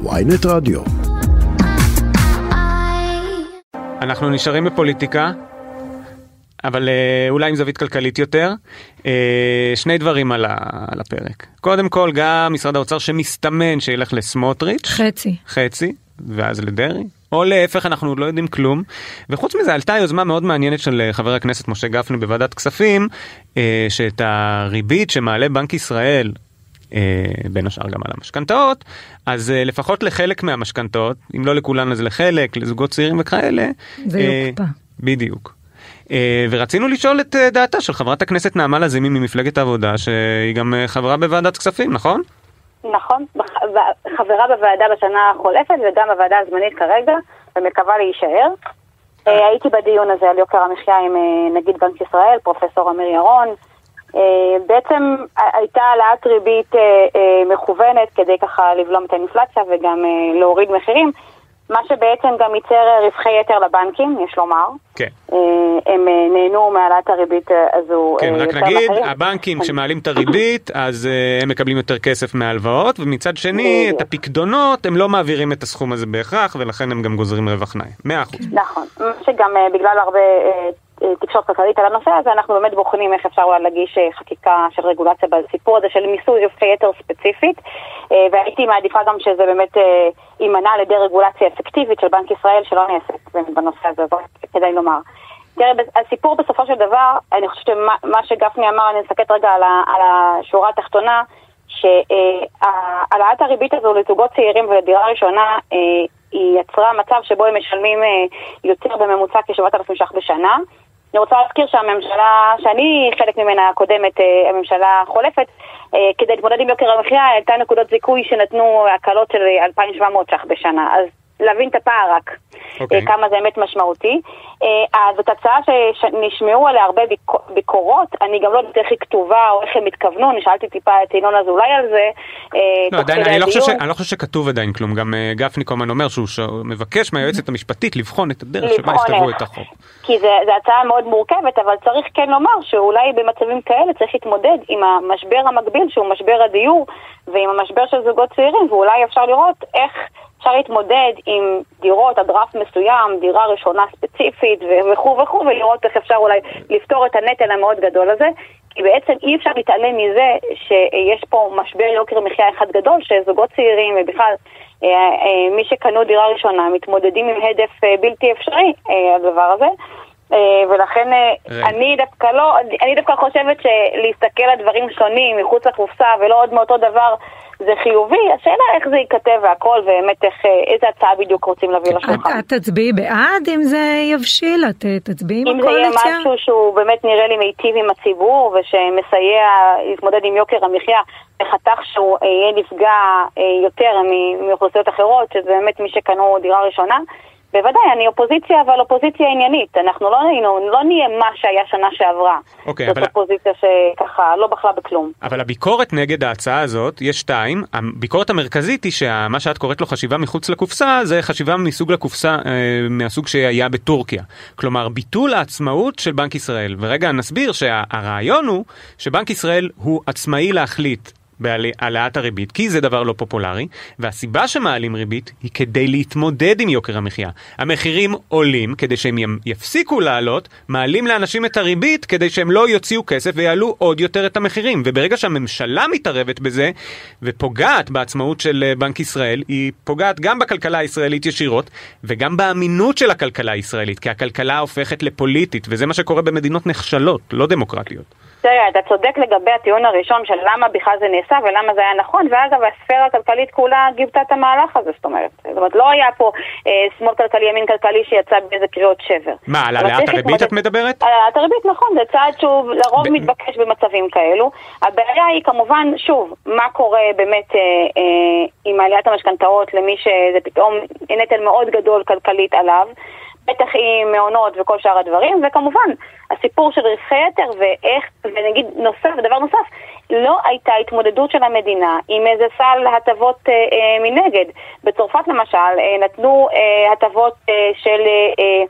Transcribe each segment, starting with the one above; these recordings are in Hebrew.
ויינט רדיו. אנחנו נשארים בפוליטיקה, אבל אה, אולי עם זווית כלכלית יותר. אה, שני דברים על, ה, על הפרק. קודם כל, גם משרד האוצר שמסתמן שילך לסמוטריץ'. חצי. חצי, ואז לדרעי. או להפך, אנחנו עוד לא יודעים כלום. וחוץ מזה, עלתה יוזמה מאוד מעניינת של אה, חבר הכנסת משה גפני בוועדת כספים, שאת הריבית שמעלה בנק ישראל בין השאר גם על המשכנתאות, אז אה, לפחות לחלק מהמשכנתאות, אם לא לכולן אז לחלק, לזוגות צעירים וכאלה. זה אה, יוקפא. בדיוק. אה, ורצינו לשאול את אה, דעתה של חברת הכנסת נעמה לזימי ממפלגת העבודה, שהיא גם אה, חברה בוועדת כספים, נכון? נכון, חברה בוועדה בשנה החולפת וגם בוועדה הזמנית כרגע, ומקווה להישאר. אה, הייתי בדיון הזה על יוקר המחיה עם אה, נגיד בנק ישראל, פרופסור אמיר ירון. אה, בעצם הייתה העלאת ריבית אה, אה, מכוונת כדי ככה לבלום את האינפלציה וגם להוריד מחירים, מה שבעצם גם ייצר רווחי יתר לבנקים, יש לומר. כן. הם נהנו מהעלאת הריבית הזו כן, רק נגיד, מאחרים. הבנקים כשמעלים את הריבית, אז הם מקבלים יותר כסף מההלוואות, ומצד שני. את הפקדונות, הם לא מעבירים את הסכום הזה בהכרח, ולכן הם גם גוזרים רווח נאי. מאה אחוז. נכון, מה שגם בגלל הרבה תקשורת כלכלית על הנושא הזה, אנחנו באמת בוחנים איך אפשר אולי להגיש אה, חקיקה של רגולציה בסיפור הזה של מיסוי רווחי יתר ספציפית, אה, והייתי מעדיפה גם שזה באמת אה, יימנע על ידי רגולציה אפקטיבית של בנק ישראל שלא נעשית בנושא הזה, זאת כדאי לומר. תראה, הסיפור בסופו של דבר, אני חושבת שמה מה שגפני אמר, אני אסתכל רגע על, ה, על השורה התחתונה, שהעלאת הריבית הזו לזוגות צעירים ולדירה ראשונה, אה, היא יצרה מצב שבו הם משלמים אה, יותר בממוצע כ-7,000 ש"ח בשנה. אני רוצה להזכיר שהממשלה, שאני חלק ממנה הקודמת, אה, הממשלה החולפת, אה, כדי להתמודד עם יוקר המחיה, העלתה נקודות זיכוי שנתנו הקלות של אה, 2,700 ש"ח בשנה. אז להבין את הפער רק, אוקיי. אה, כמה זה באמת משמעותי. אה, אז זאת הצעה שנשמעו עליה הרבה ביקו- ביקורות, אני גם לא יודעת איך היא כתובה או איך הם התכוונו, אני שאלתי טיפה את ינון אזולאי על זה. אה, לא, עדיין, אני לא, חושב ש. אני לא חושב שכתוב עדיין כלום, גם גפני כל הזמן אומר שהוא ש- מבקש מהיועצת המשפטית לבחון את הדרך שבה יכתבו. את החוק. כי זו הצעה מאוד מורכבת, אבל צריך כן לומר שאולי במצבים כאלה צריך להתמודד עם המשבר המקביל שהוא משבר הדיור ועם המשבר של זוגות צעירים, ואולי אפשר לראות איך אפשר להתמודד עם דירות עד רף מסוים, דירה ראשונה ספציפית וכו' וכו', ולראות איך אפשר אולי לפתור את הנטל המאוד גדול הזה. כי בעצם אי אפשר להתעלם מזה שיש פה משבר יוקר מחיה אחד גדול, שזוגות צעירים ובכלל אה, אה, מי שקנו דירה ראשונה מתמודדים עם הדף אה, בלתי אפשרי, הדבר הזה. ולכן רגע. אני דווקא לא, אני דווקא חושבת שלהסתכל על דברים שונים מחוץ לקופסה ולא עוד מאותו דבר זה חיובי, השאלה איך זה ייכתב והכל ובאמת איך, אה, איזה הצעה בדיוק רוצים להביא לשולחן. את תצביעי בעד אם זה יבשיל? את אה, תצביעי עם אם זה יהיה הקואליציה? משהו שהוא באמת נראה לי מיטיב עם הציבור ושמסייע להתמודד עם יוקר המחיה בחתך שהוא אה, יהיה נפגע יותר מאוכלוסיות אחרות, שזה באמת מי שקנו דירה ראשונה, בוודאי, אני אופוזיציה, אבל אופוזיציה עניינית. אנחנו לא, היינו, לא נהיה מה שהיה שנה שעברה. אוקיי, זאת אבל- אופוזיציה שככה לא בחלה בכלום. אבל הביקורת נגד ההצעה הזאת, יש שתיים. הביקורת המרכזית היא שמה שאת קוראת לו חשיבה מחוץ לקופסה, זה חשיבה מסוג לקופסה, אה, מהסוג שהיה בטורקיה. כלומר, ביטול העצמאות של בנק ישראל. ורגע נסביר שהרעיון הוא שבנק ישראל הוא עצמאי להחליט. בהעלאת הריבית, כי זה דבר לא פופולרי, והסיבה שמעלים ריבית היא כדי להתמודד עם יוקר המחיה. המחירים עולים כדי שהם יפסיקו לעלות, מעלים לאנשים את הריבית כדי שהם לא יוציאו כסף ויעלו עוד יותר את המחירים. וברגע שהממשלה מתערבת בזה ופוגעת בעצמאות של אה, בנק ישראל, היא פוגעת גם בכלכלה הישראלית ישירות וגם באמינות של הכלכלה הישראלית, כי הכלכלה הופכת לפוליטית, וזה מה שקורה במדינות נחשלות, לא דמוקרטיות. תראה, אתה צודק לגבי הטיעון הראשון של למה בכלל זה נעשה ולמה זה היה נכון, ואגב, הספירה הכלכלית כולה גיבתה את המהלך הזה, זאת אומרת. זאת אומרת, לא היה פה אה, שמאל כלכלי, ימין כלכלי שיצא באיזה קריאות שבר. מה, על העלאת הריבית את מדברת? על העלאת הריבית, נכון, זה צעד שהוא לרוב ב- מתבקש במצבים כאלו. הבעיה היא כמובן, שוב, מה קורה באמת אה, אה, עם עליית המשכנתאות למי שזה פתאום נטל מאוד גדול כלכלית עליו. בטח עם מעונות וכל שאר הדברים, וכמובן, הסיפור של רווחי יתר ואיך, ונגיד נוסף, ודבר נוסף, לא הייתה התמודדות של המדינה עם איזה סל הטבות אה, אה, מנגד. בצרפת למשל, אה, נתנו אה, הטבות אה, של... אה, אה,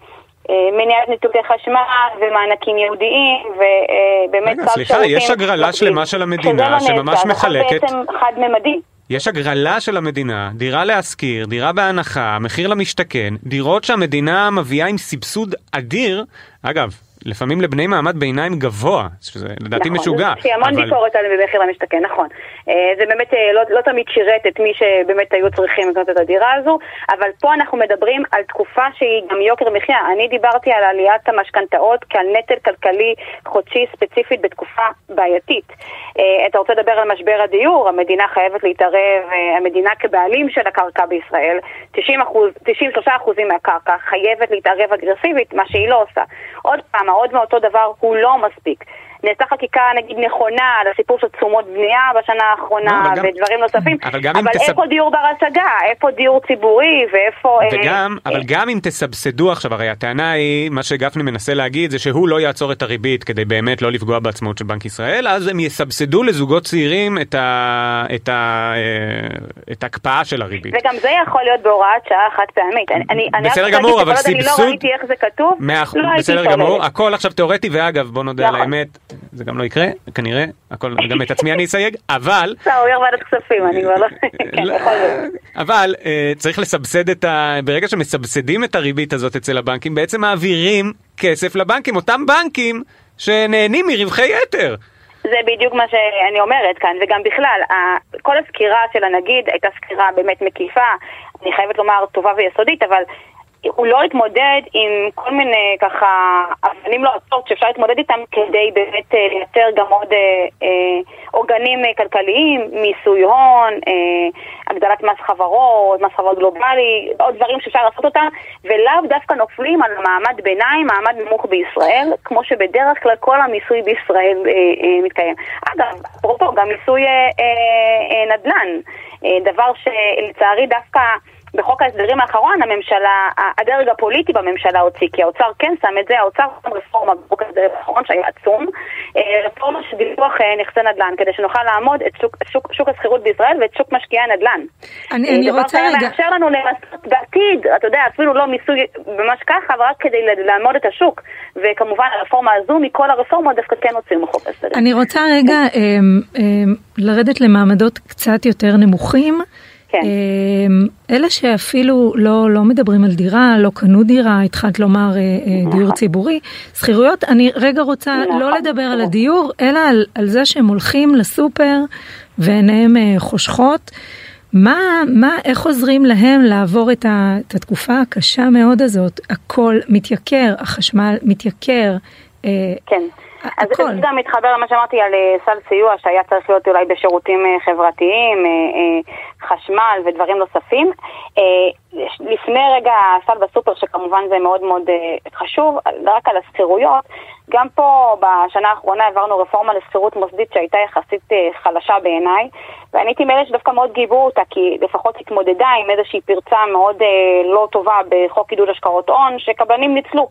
אה, מניעת ניתוקי חשמל ומענקים ייעודיים ובאמת רגע, סליחה, יש הגרלה שלמה של המדינה שממש מחלקת- זה בעצם חד-ממדי. יש הגרלה של המדינה, דירה להשכיר, דירה בהנחה, מחיר למשתכן, דירות שהמדינה מביאה עם סבסוד אדיר. אגב, לפעמים לבני מעמד ביניים גבוה, שזה לדעתי נכון, משוגע. יש לי המון אבל- ביקורת על במחיר למשתכן, נכון. אה, זה באמת אה, לא, לא תמיד שירת את מי שבאמת היו צריכים לקנות את הדירה הזו, אבל פה אנחנו מדברים על תקופה שהיא גם יוקר מחיה. אני דיברתי על עליית המשכנתאות כעל נטל כלכלי חודשי ספציפית בתקופה בעייתית. אה, אתה רוצה לדבר על משבר הדיור, המדינה חייבת להתערב, המדינה כבעלים של הקרקע בישראל, 90 אחוז, 93 אחוזים מהקרקע חייבת להתערב אגרסיבית, מה שהיא לא עושה. עוד פעם, עוד מאותו דבר הוא לא מספיק. נעשתה חקיקה נגיד נכונה על הסיפור של תשומות בנייה בשנה האחרונה לא, אבל גם- ודברים נוספים, אבל גם אבל תסב- איפה דיור בר השגה? איפה דיור ציבורי ואיפה... אה, וגם, אה, אבל גם אם תסבסדו עכשיו, הרי הטענה היא, מה שגפני מנסה להגיד זה שהוא לא יעצור את הריבית כדי באמת לא לפגוע בעצמנות של בנק ישראל, אז הם יסבסדו לזוגות צעירים את, ה, את, ה, אה, את ההקפאה של הריבית. וגם זה יכול להיות בהוראת שעה חד פעמית. אני, אני, בסדר רוצה גמור, אבל עוד אני סבסוד- לא ראיתי איך זה כתוב, לא בסדר. גמור, הכל עכשיו תיאורטי, ואגב, בוא נודה על נכון. האמת, זה גם לא יקרה, כנראה, הכל, גם את עצמי אני אסייג, אבל... בסדר, הוא יו"ר ועדת כספים, אני כבר לא... כן, זאת. אבל אה, צריך לסבסד את ה... ברגע שמסבסדים את הריבית הזאת אצל הבנקים, בעצם מעבירים כסף לבנקים, אותם בנקים שנהנים מרווחי יתר. זה בדיוק מה שאני אומרת כאן, וגם בכלל, כל הסקירה של הנגיד הייתה סקירה באמת מקיפה, אני חייבת לומר טובה ויסודית, אבל הוא לא התמודד עם כל מיני ככה אבנים לועצות שאפשר להתמודד איתם כדי באמת אה, לייצר גם עוד אה, אה, עוגנים אה, כלכליים, מיסוי הון, אה, הגדלת מס חברות, מס חברות גלובלי, עוד דברים שאפשר לעשות אותם, ולאו דווקא נופלים על מעמד ביניים, מעמד נמוך בישראל, כמו שבדרך כלל כל המיסוי בישראל אה, אה, מתקיים. אגב, אפרופו, גם מיסוי אה, אה, אה, נדל"ן, אה, דבר שלצערי דווקא... בחוק ההסדרים האחרון הממשלה, הדרג הפוליטי בממשלה הוציא, כי האוצר כן שם את זה, האוצר שם רפורמה בחוק ההסדרים האחרון שהיה עצום, אה, רפורמה של דיווח אה, נכסי נדל"ן, כדי שנוכל לעמוד את שוק, שוק, שוק השכירות בישראל ואת שוק משקיעי הנדל"ן. אני- אה, אני דבר רוצה רגע- מאפשר לנו למסות בעתיד, אתה יודע, אפילו לא מיסוי ממש ככה, אבל רק כדי לעמוד את השוק. וכמובן הרפורמה הזו, מכל הרפורמות דווקא כן הוציאו מחוק ההסדרים. אני רוצה רגע לרדת למעמדות קצת יותר נמוכים. כן. אמ, אלה שאפילו לא, לא מדברים על דירה, לא קנו דירה, התחלת לומר אה, אה, דיור ציבורי, שכירויות, אני רגע רוצה נכון. לא לדבר על הדיור, אלא על, על זה שהם הולכים לסופר ועיניהם אה, חושכות. מה, מה, איך עוזרים להם לעבור את, ה, את התקופה הקשה מאוד הזאת? הכל מתייקר, החשמל מתייקר. כן. אז הכל. זה גם מתחבר למה שאמרתי על אה, סל סיוע שהיה צריך להיות אולי בשירותים אה, חברתיים, אה, חשמל ודברים נוספים. לפני רגע הסל בסופר, שכמובן זה מאוד מאוד חשוב, רק על השכירויות, גם פה בשנה האחרונה העברנו רפורמה לשכירות מוסדית שהייתה יחסית אה, חלשה בעיניי, ואני הייתי מאלה שדווקא מאוד גיבו אותה, כי לפחות התמודדה עם איזושהי פרצה מאוד אה, לא טובה בחוק עידוד השקעות הון, שקבלנים ניצלו.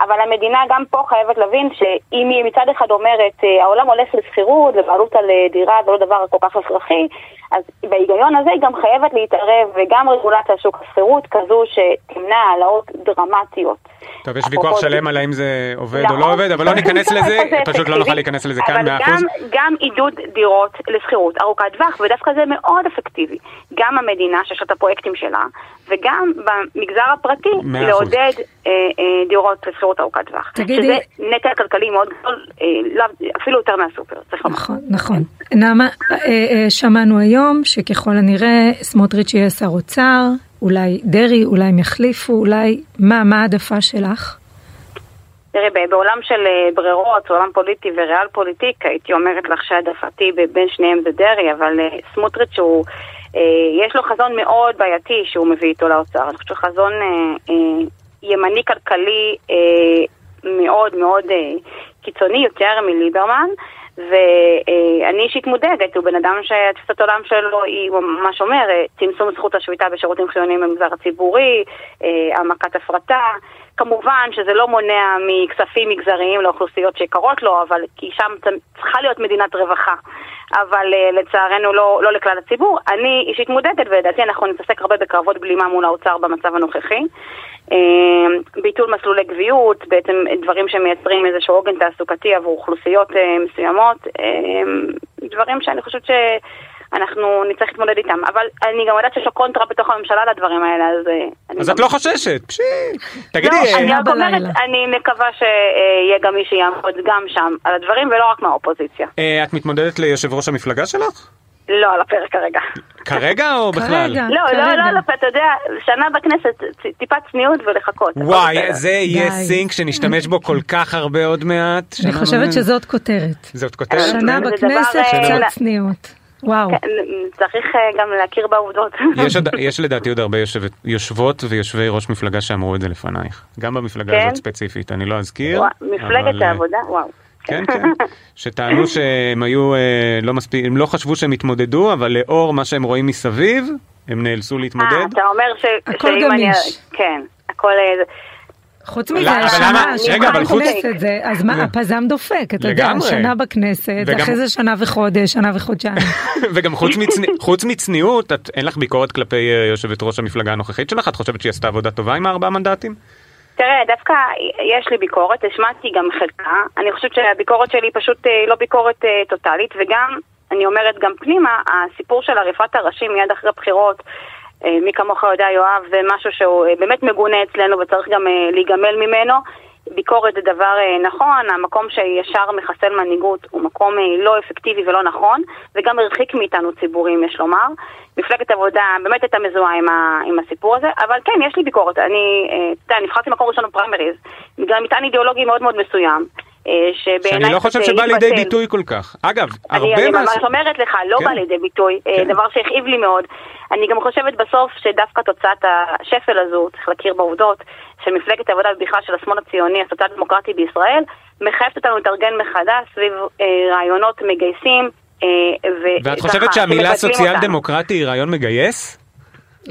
אבל המדינה גם פה חייבת להבין שאם היא מצד אחד אומרת אה, העולם הולך לשכירות ובעלות על אה, דירה זה לא דבר כל כך הכרחי, אז בהיגיון הזה היא גם חייבת להתערב וגם רגולציה על שוק השכירות כזו שתמנע העלאות דרמטיות. טוב, יש ויכוח שלם על האם זה עובד או נכון. לא עובד, אבל לא ניכנס לזה, פשוט לא. נוכל להיכנס לזה כאן אבל 100%. גם, גם עידוד דירות לשכירות ארוכת טווח, ודווקא זה מאוד אפקטיבי. גם המדינה, שיש לה את הפרויקטים שלה, וגם במגזר הפרטי, מאה אחוז. לעודד אה, אה, דירות לשכירות ארוכת טווח. תגידי- שזה נטל כלכלי מאוד גדול, אה, לאו- אפילו יותר מהסופר, צריך לומר. נכון, נכון. נעמה, שמענו היום שככל הנראה סמוטריץ' יהיה שר אוצר, אולי דרעי, אולי הם יחליפו, אולי, מה, מה העדפה שלך? תראי, בעולם של אה, ברירות, עולם פוליטי וריאל פוליטיק, הייתי אומרת לך שהעדפתי בין שניהם זה דרעי, אבל אה, סמוטריץ' הוא, אה, יש לו חזון מאוד בעייתי שהוא מביא איתו לאוצר. אני חושבת חזון ימני כלכלי מאוד מאוד קיצוני, יותר מליברמן. ואני אישית מודאגת, הוא בן אדם שתפיסת העולם שלו היא ממש אומר, אה, צמצום זכות השביתה בשירותים חיוניים במגזר הציבורי, אה, העמקת הפרטה. כמובן שזה לא מונע מכספים מגזריים לאוכלוסיות שיקרות לו, אבל כי שם צריכה להיות מדינת רווחה. אבל אה, לצערנו לא, לא לכלל הציבור. אני אישית מודאגת, ולדעתי אנחנו נתעסק הרבה בקרבות בלימה מול האוצר במצב הנוכחי. אה, ביטול מסלולי גביעות, בעצם דברים שמייצרים איזשהו עוגן תעסוקתי עבור אוכלוסיות אה, מסוימות, אה, דברים שאני חושבת ש... אנחנו נצטרך להתמודד איתם. אבל אני גם יודעת שיש לו קונטרה בתוך הממשלה לדברים האלה, אז... אז גם... את לא חוששת, פשי. תגידי... לא, אני רק אומרת, אני מקווה שיהיה גם מי שיעמוד גם שם על הדברים, ולא רק מהאופוזיציה. את מתמודדת ליושב ראש המפלגה שלך? לא על הפרק כרגע. כרגע או בכלל? לא, לא, לא על הפרק, אתה יודע, שנה בכנסת, טיפת צניעות ולחכות. וואי, זה יהיה סינק שנשתמש בו כל כך הרבה עוד מעט. אני חושבת שזאת כותרת. זאת כותרת? שנה בכנסת, קצת צניעות. וואו. כן, צריך אה, גם להכיר בעובדות. יש לדעתי עוד הרבה יושבות ויושבי ראש מפלגה שאמרו את זה לפנייך. גם במפלגה הזאת כן? ספציפית, אני לא אזכיר. מפלגת אה, העבודה, וואו. כן, כן, שטענו שהם היו אה, לא מספיק, הם לא חשבו שהם התמודדו, אבל לאור מה שהם רואים מסביב, הם נאלצו להתמודד. אה, אתה אומר ש... הכל גמיש. כן, הכל... אה, חוץ מזה, שנה, רגע, אבל חוץ... זה, אז מה, הפזם דופק, אתה יודע, שנה בכנסת, אחרי זה שנה וחודש, שנה וחודשיים. וגם חוץ מצניעות, אין לך ביקורת כלפי יושבת ראש המפלגה הנוכחית שלך? את חושבת שהיא עשתה עבודה טובה עם הארבעה מנדטים? תראה, דווקא יש לי ביקורת, השמעתי גם חלקה. אני חושבת שהביקורת שלי פשוט אה, לא ביקורת אה, טוטאלית, וגם, אני אומרת גם פנימה, הסיפור של עריפת הראשים מיד אחרי בחירות, אה, מי כמוך יודע, יואב, זה משהו שהוא באמת מגונה אצלנו וצריך גם להיגמל ממנו. ביקורת זה דבר נכון, המקום שישר מחסל מנהיגות הוא מקום לא אפקטיבי ולא נכון, וגם הרחיק מאיתנו ציבורים, יש לומר. מפלגת עבודה באמת הייתה מזוהה עם הסיפור הזה, אבל כן, יש לי ביקורת. אני, אה, אתה יודע, נבחרתי מקום ראשון בפריימריז, בגלל מטען אידיאולוגי מאוד מאוד מסוים. אה, שאני לא חושב שבא לידי ביטוי כל כך. אגב, הרבה מה... אני ממש אומרת לך, לא כן. בא לידי ביטוי, אה, כן. דבר שהכאיב לי מאוד. אני גם חושבת בסוף שדווקא תוצאת השפל הזו, צריך להכיר בעובדות, של מפלגת העבודה ובכלל של השמאל הציוני, הסוציאל דמוקרטי בישראל, מחייבת אותנו להתארגן מחדש סביב אה, רעיונות מגייסים, ואת חושבת שהמילה סוציאל דמוקרטי היא רעיון מגייס?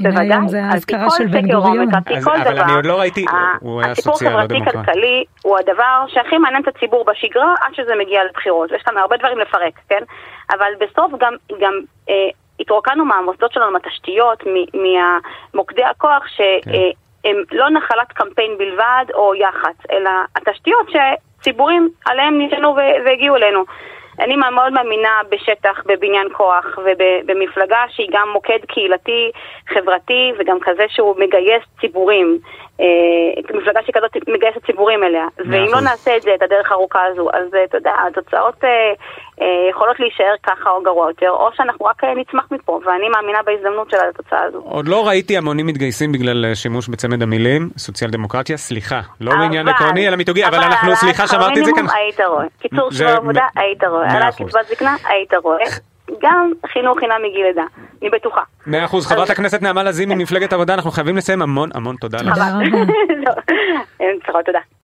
בוודאי, זה האזכרה של בן גוריון. אבל אני עוד לא ראיתי, הוא היה סוציאל, לא דמוקרטי. הסיפור חברתי-כלכלי הוא הדבר שהכי מעניין את הציבור בשגרה עד שזה מגיע לבחירות. יש כאן הרבה דברים לפרק, כן? אבל בסוף גם, גם אה, התרוקנו מהמוסדות שלנו, מהתשתיות, ממוקדי הכוח, שהם כן. אה, לא נחלת קמפיין בלבד או יח"צ, אלא התשתיות שציבורים עליהם נשענו והגיעו אלינו. אני מאוד מאמינה בשטח, בבניין כוח ובמפלגה שהיא גם מוקד קהילתי, חברתי וגם כזה שהוא מגייס ציבורים. אה, מפלגה שכזאת מגייסת ציבורים אליה. ואם לא נעשה את זה, את הדרך הארוכה הזו, אז אה, אתה יודע, התוצאות אה, יכולות להישאר ככה או גרוע יותר, או שאנחנו רק נצמח מפה, ואני מאמינה בהזדמנות של התוצאה הזו. עוד לא ראיתי המונים מתגייסים בגלל שימוש בצמד המילים, סוציאל דמוקרטיה, סליחה, לא בעניין עקרוני אלא מיתוגי, אבל אנחנו, סליחה שאמרתי את זה כאן. היית רואה, קיצור שבוע עבודה, היית רואה, העלאת קצבת זקנה, היית רואה. גם חינוך חינם מגיל לידה, אני בטוחה. מאה אחוז. חברת הכנסת נעמה לזימי ממפלגת עבודה, אנחנו חייבים לסיים המון המון תודה לך. תודה רבה. לא, תודה.